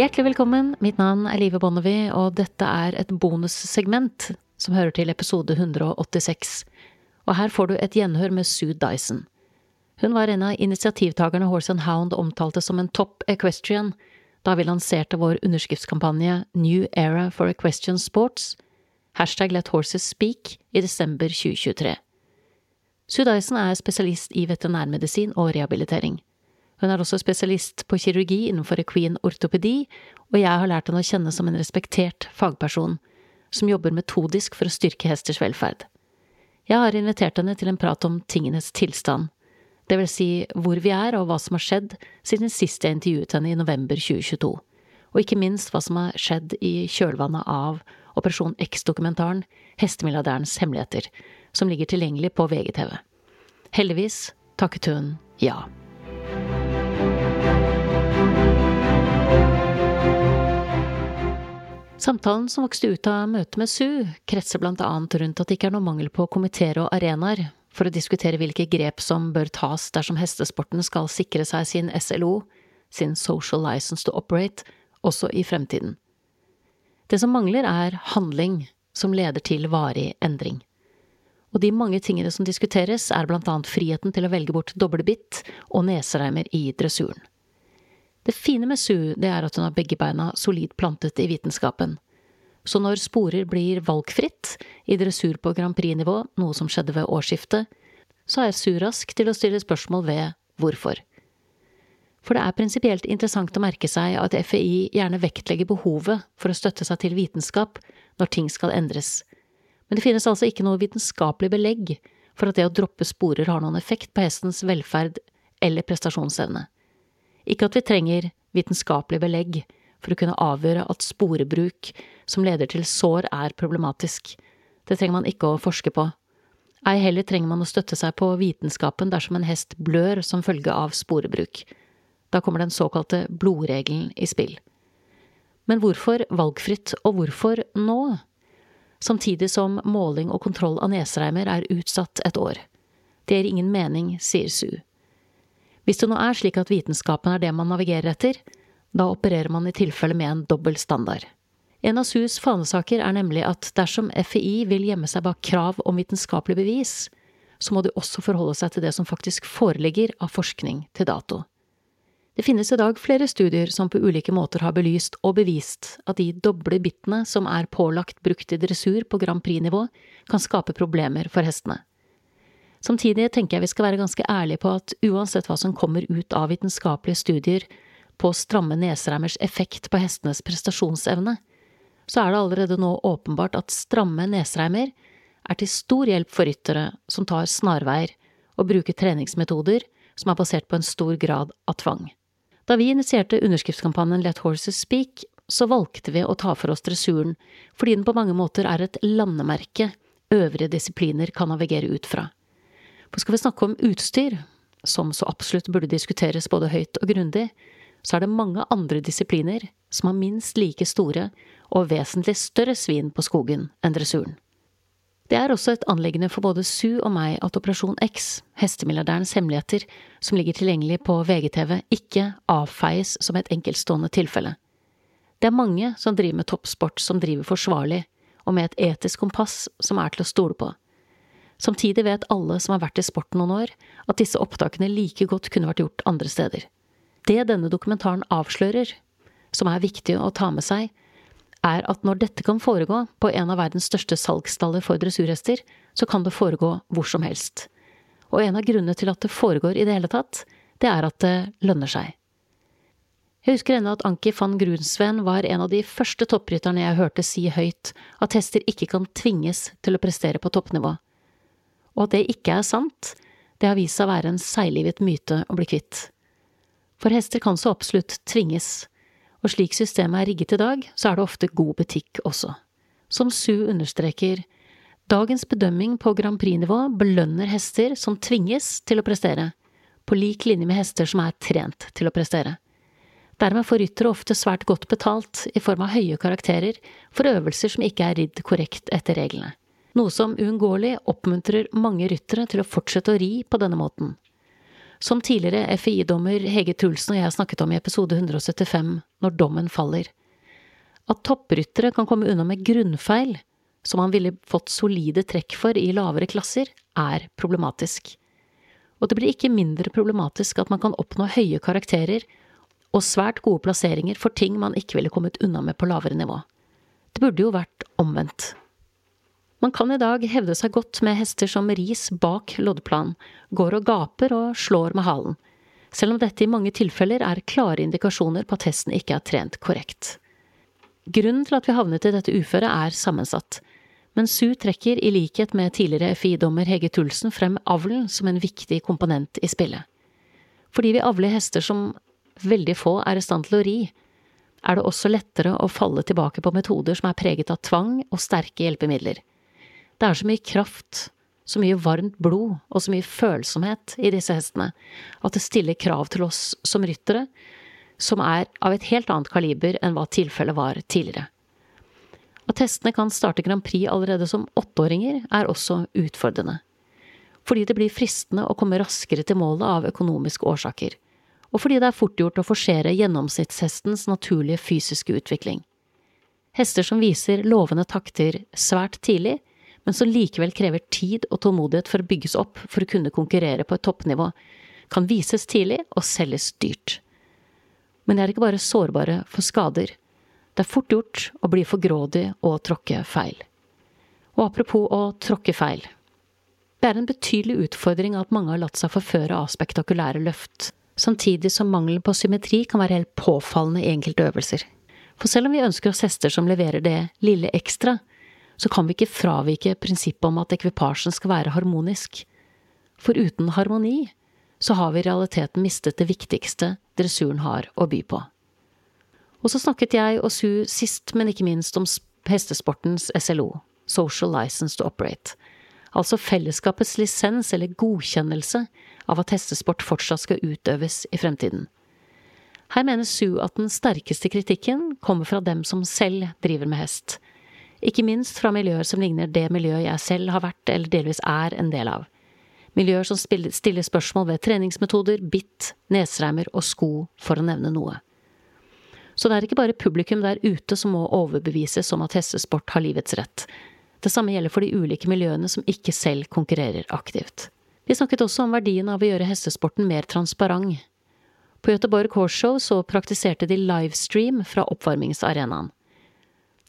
Hjertelig velkommen, mitt navn er Live Bonnevie, og dette er et bonussegment som hører til episode 186. Og her får du et gjenhør med Sue Dyson. Hun var en av initiativtakerne Horse and Hound omtalte som en top equestrian da vi lanserte vår underskriftskampanje New Era for Equestrian Sports, hashtag Let Horses Speak, i desember 2023. Sue Dyson er spesialist i veterinærmedisin og rehabilitering. Hun er også spesialist på kirurgi innenfor equine ortopedi, og jeg har lært henne å kjenne som en respektert fagperson, som jobber metodisk for å styrke hesters velferd. Jeg har invitert henne til en prat om tingenes tilstand, det vil si hvor vi er og hva som har skjedd siden sist jeg intervjuet henne i november 2022, og ikke minst hva som har skjedd i kjølvannet av Operasjon X-dokumentaren Hestemilliardærens hemmeligheter, som ligger tilgjengelig på VGTV. Heldigvis takket hun ja. Samtalen som vokste ut av møtet med Sue, kretser annet rundt at det ikke er noe mangel på komiteer og arenaer for å diskutere hvilke grep som bør tas dersom hestesporten skal sikre seg sin SLO, sin Social License to Operate, også i fremtiden. Det som mangler, er handling som leder til varig endring. Og de mange tingene som diskuteres, er blant annet friheten til å velge bort doble bitt og nesereimer i dressuren. Det fine med Sue, det er at hun har begge beina solid plantet i vitenskapen. Så når sporer blir valgfritt i dressur på Grand Prix-nivå, noe som skjedde ved årsskiftet, så er Sue rask til å stille spørsmål ved hvorfor. For det er prinsipielt interessant å merke seg at FI gjerne vektlegger behovet for å støtte seg til vitenskap når ting skal endres. Men det finnes altså ikke noe vitenskapelig belegg for at det å droppe sporer har noen effekt på hestens velferd eller prestasjonsevne. Ikke at vi trenger vitenskapelig belegg for å kunne avgjøre at sporebruk som leder til sår, er problematisk. Det trenger man ikke å forske på. Ei heller trenger man å støtte seg på vitenskapen dersom en hest blør som følge av sporebruk. Da kommer den såkalte blodregelen i spill. Men hvorfor valgfritt, og hvorfor nå? Samtidig som måling og kontroll av nesereimer er utsatt et år. Det gir ingen mening, sier Sue. Hvis det nå er slik at vitenskapen er det man navigerer etter, da opererer man i tilfelle med en dobbel standard. En av SUs fanesaker er nemlig at dersom FI vil gjemme seg bak krav om vitenskapelig bevis, så må de også forholde seg til det som faktisk foreligger av forskning til dato. Det finnes i dag flere studier som på ulike måter har belyst og bevist at de doble bittene som er pålagt brukt i dressur på Grand Prix-nivå, kan skape problemer for hestene. Samtidig tenker jeg vi skal være ganske ærlige på at uansett hva som kommer ut av vitenskapelige studier på stramme nesereimers effekt på hestenes prestasjonsevne, så er det allerede nå åpenbart at stramme nesereimer er til stor hjelp for ryttere som tar snarveier og bruker treningsmetoder som er basert på en stor grad av tvang. Da vi initierte underskriftskampanjen Let Horses Speak, så valgte vi å ta for oss dressuren fordi den på mange måter er et landemerke øvrige disipliner kan navigere ut fra. For skal vi snakke om utstyr, som så absolutt burde diskuteres både høyt og grundig, så er det mange andre disipliner som har minst like store og vesentlig større svin på skogen enn dressuren. Det er også et anliggende for både Sue og meg at Operasjon X, hestemilliardærens hemmeligheter, som ligger tilgjengelig på VGTV, ikke avfeies som et enkeltstående tilfelle. Det er mange som driver med toppsport som driver forsvarlig, og med et etisk kompass som er til å stole på. Samtidig vet alle som har vært i sporten noen år, at disse opptakene like godt kunne vært gjort andre steder. Det denne dokumentaren avslører, som er viktig å ta med seg, er at når dette kan foregå på en av verdens største salgsstaller for dressurhester, så kan det foregå hvor som helst. Og en av grunnene til at det foregår i det hele tatt, det er at det lønner seg. Jeg husker ennå at Anki van Grunsven var en av de første topprytterne jeg hørte si høyt at hester ikke kan tvinges til å prestere på toppnivå og at det ikke er sant, det har vist seg å være en seiglivet myte å bli kvitt. For hester kan så absolutt tvinges, og slik systemet er rigget i dag, så er det ofte god butikk også. Som Sue understreker, dagens bedømming på Grand Prix-nivå belønner hester som tvinges til å prestere, på lik linje med hester som er trent til å prestere. Dermed får ryttere ofte svært godt betalt i form av høye karakterer for øvelser som ikke er ridd korrekt etter reglene noe som uunngåelig oppmuntrer mange ryttere til å fortsette å ri på denne måten. som tidligere FI-dommer Hege Trulsen og jeg snakket om i episode 175, Når dommen faller. At toppryttere kan komme unna med grunnfeil, som man ville fått solide trekk for i lavere klasser, er problematisk. Og det blir ikke mindre problematisk at man kan oppnå høye karakterer og svært gode plasseringer for ting man ikke ville kommet unna med på lavere nivå. Det burde jo vært omvendt. Man kan i dag hevde seg godt med hester som ris bak loddplan, går og gaper og slår med halen, selv om dette i mange tilfeller er klare indikasjoner på at hesten ikke er trent korrekt. Grunnen til at vi havnet i dette uføret er sammensatt, men Su trekker i likhet med tidligere FI-dommer Hege Tulsen frem avlen som en viktig komponent i spillet. Fordi vi avler hester som veldig få er i stand til å ri, er det også lettere å falle tilbake på metoder som er preget av tvang og sterke hjelpemidler. Det er så mye kraft, så mye varmt blod og så mye følsomhet i disse hestene at det stiller krav til oss som ryttere, som er av et helt annet kaliber enn hva tilfellet var tidligere. At hestene kan starte Grand Prix allerede som åtteåringer, er også utfordrende. Fordi det blir fristende å komme raskere til målet av økonomiske årsaker, og fordi det er fort gjort å forsere gjennomsnittshestens naturlige fysiske utvikling. Hester som viser lovende takter svært tidlig, men som likevel krever tid og tålmodighet for å bygges opp for å kunne konkurrere på et toppnivå, kan vises tidlig og selges dyrt. Men de er ikke bare sårbare for skader. Det er fort gjort å bli for grådig og tråkke feil. Og apropos å tråkke feil. Det er en betydelig utfordring at mange har latt seg forføre av spektakulære løft, samtidig som mangelen på symmetri kan være helt påfallende i enkelte øvelser. For selv om vi ønsker oss hester som leverer det lille ekstra, så kan vi ikke fravike prinsippet om at ekvipasjen skal være harmonisk. For uten harmoni så har vi i realiteten mistet det viktigste dressuren har å by på. Og så snakket jeg og Sue sist, men ikke minst, om hestesportens SLO, Social License to Operate, altså fellesskapets lisens eller godkjennelse av at hestesport fortsatt skal utøves i fremtiden. Her mener Sue at den sterkeste kritikken kommer fra dem som selv driver med hest, ikke minst fra miljøer som ligner det miljøet jeg selv har vært eller delvis er en del av. Miljøer som stiller spørsmål ved treningsmetoder, bitt, nesreimer og sko, for å nevne noe. Så det er ikke bare publikum der ute som må overbevises om at hestesport har livets rett. Det samme gjelder for de ulike miljøene som ikke selv konkurrerer aktivt. Vi snakket også om verdien av å gjøre hestesporten mer transparent. På Göteborg Horse Show så praktiserte de livestream fra oppvarmingsarenaen.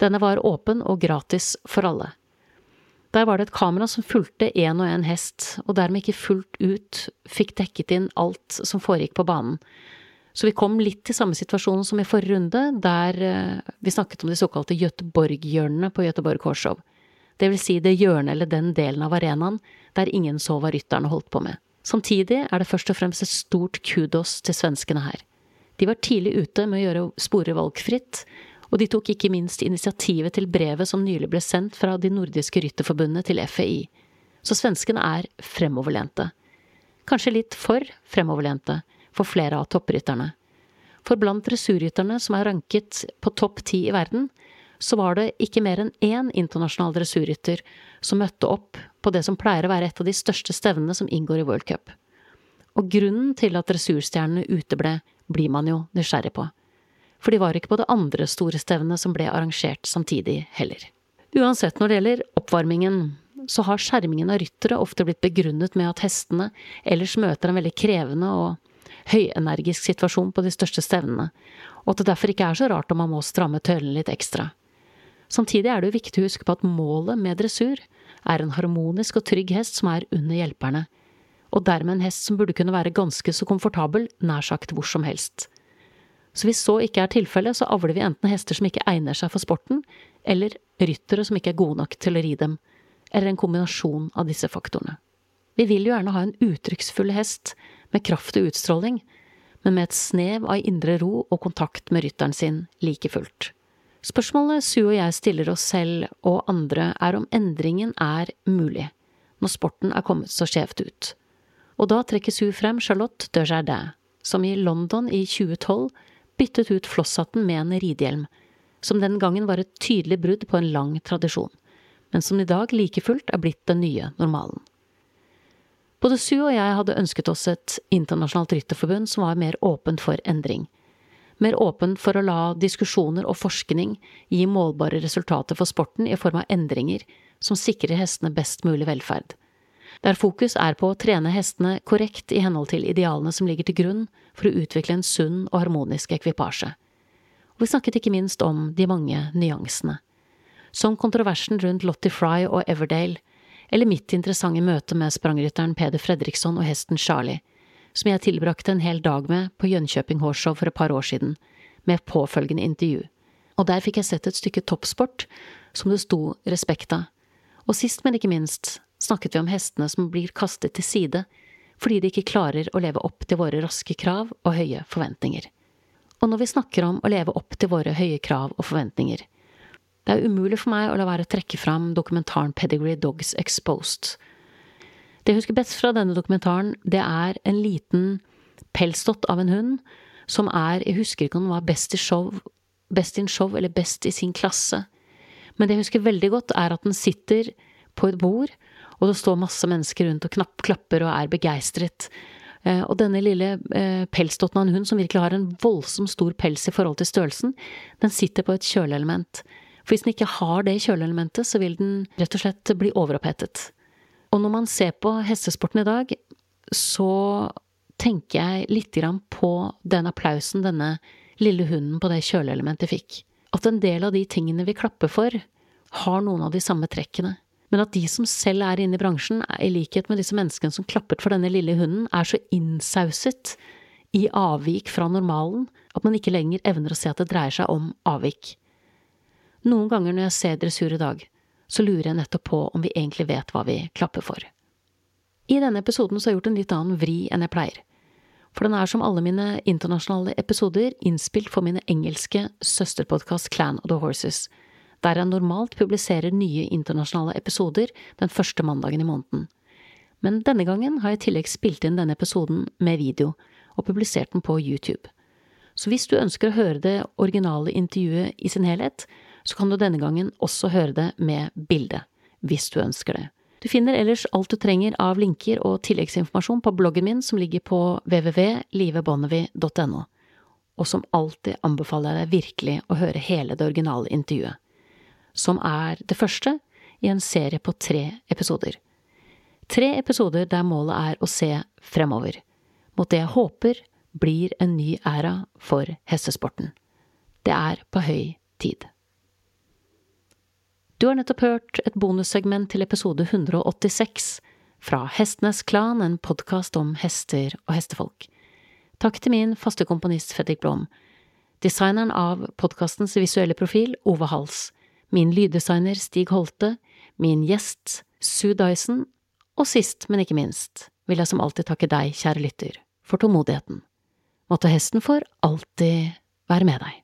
Denne var åpen og gratis for alle. Der var det et kamera som fulgte én og én hest, og dermed ikke fullt ut fikk dekket inn alt som foregikk på banen. Så vi kom litt til samme situasjon som i forrige runde, der eh, vi snakket om de såkalte Göteborg-hjørnene på Göteborg Korshov. Det vil si det hjørnet eller den delen av arenaen der ingen så hva rytterne holdt på med. Samtidig er det først og fremst et stort kudos til svenskene her. De var tidlig ute med å gjøre sporet valgfritt, og de tok ikke minst initiativet til brevet som nylig ble sendt fra de nordiske rytterforbundene til FAI. Så svenskene er fremoverlente. Kanskje litt for fremoverlente for flere av topprytterne. For blant dressurrytterne som er ranket på topp ti i verden, så var det ikke mer enn én internasjonal dressurrytter som møtte opp på det som pleier å være et av de største stevnene som inngår i World Cup. Og grunnen til at dressurstjernene uteble, blir man jo nysgjerrig på for de var ikke på det andre store stevnet som ble arrangert samtidig heller. Uansett når det gjelder oppvarmingen, så har skjermingen av ryttere ofte blitt begrunnet med at hestene ellers møter en veldig krevende og høyenergisk situasjon på de største stevnene, og at det derfor ikke er så rart om man må stramme tøylene litt ekstra. Samtidig er det jo viktig å huske på at målet med dressur er en harmonisk og trygg hest som er under hjelperne, og dermed en hest som burde kunne være ganske så komfortabel nær sagt hvor som helst. Så hvis så ikke er tilfellet, så avler vi enten hester som ikke egner seg for sporten, eller ryttere som ikke er gode nok til å ri dem, eller en kombinasjon av disse faktorene. Vi vil jo gjerne ha en uttrykksfull hest med kraft og utstråling, men med et snev av indre ro og kontakt med rytteren sin like fullt. Spørsmålet Sue og jeg stiller oss selv og andre, er om endringen er mulig, når sporten er kommet så skjevt ut. Og da trekker Sue frem Charlotte de Jardin, som i London i 2012 byttet ut flosshatten med en ridehjelm, som den gangen var et tydelig brudd på en lang tradisjon, men som i dag like fullt er blitt den nye normalen. Både Sue og jeg hadde ønsket oss et internasjonalt rytterforbund som var mer åpent for endring. Mer åpent for å la diskusjoner og forskning gi målbare resultater for sporten i form av endringer som sikrer hestene best mulig velferd. Der fokus er på å trene hestene korrekt i henhold til idealene som ligger til grunn for å utvikle en sunn og harmonisk ekvipasje. Og vi snakket ikke minst om de mange nyansene. Som kontroversen rundt Lottie Fry og Everdale, eller mitt interessante møte med sprangrytteren Peder Fredriksson og hesten Charlie, som jeg tilbrakte en hel dag med på Jönköping Horse for et par år siden, med påfølgende intervju. Og der fikk jeg sett et stykke toppsport som det sto respekt av. Og sist, men ikke minst, snakket vi om hestene som blir kastet til side fordi de ikke klarer å leve opp til våre raske krav og høye forventninger. Og når vi snakker om å leve opp til våre høye krav og forventninger, det er umulig for meg å la være å trekke fram dokumentaren Pedigree Dogs Exposed. Det jeg husker best fra denne dokumentaren, det er en liten pelsdott av en hund som er, jeg husker ikke om den var best show, best in show eller best i sin klasse, men det jeg husker veldig godt, er at den sitter på et bord, og det står masse mennesker rundt og knapp, klapper og er begeistret. Eh, og denne lille eh, pelsdotten av en hund, som virkelig har en voldsomt stor pels i forhold til størrelsen, den sitter på et kjøleelement. For hvis den ikke har det kjøleelementet, så vil den rett og slett bli overopphetet. Og når man ser på hestesporten i dag, så tenker jeg litt på den applausen denne lille hunden på det kjøleelementet fikk. At en del av de tingene vi klapper for, har noen av de samme trekkene. Men at de som selv er inne i bransjen, i likhet med disse menneskene som klappet for denne lille hunden, er så innsauset i avvik fra normalen at man ikke lenger evner å se at det dreier seg om avvik. Noen ganger når jeg ser dressur i dag, så lurer jeg nettopp på om vi egentlig vet hva vi klapper for. I denne episoden så har jeg gjort en litt annen vri enn jeg pleier. For den er som alle mine internasjonale episoder innspilt for mine engelske søsterpodkast Clan of the Horses, der jeg normalt publiserer nye internasjonale episoder den første mandagen i måneden. Men denne gangen har jeg i tillegg spilt inn denne episoden med video, og publisert den på YouTube. Så hvis du ønsker å høre det originale intervjuet i sin helhet, så kan du denne gangen også høre det med bilde, hvis du ønsker det. Du finner ellers alt du trenger av linker og tilleggsinformasjon på bloggen min som ligger på www.livebonnevie.no, og som alltid anbefaler jeg deg virkelig å høre hele det originale intervjuet, som er det første i en serie på tre episoder. Tre episoder der målet er å se fremover, mot det jeg håper blir en ny æra for hestesporten. Det er på høy tid. Du har nettopp hørt et bonussegment til episode 186 fra Hestenes Klan, en podkast om hester og hestefolk. Takk til min faste komponist Fredrik Blom, designeren av podkastens visuelle profil Ove Hals, min lyddesigner Stig Holte, min gjest Sue Dyson, og sist, men ikke minst, vil jeg som alltid takke deg, kjære lytter, for tålmodigheten. Måtte hesten for alltid være med deg.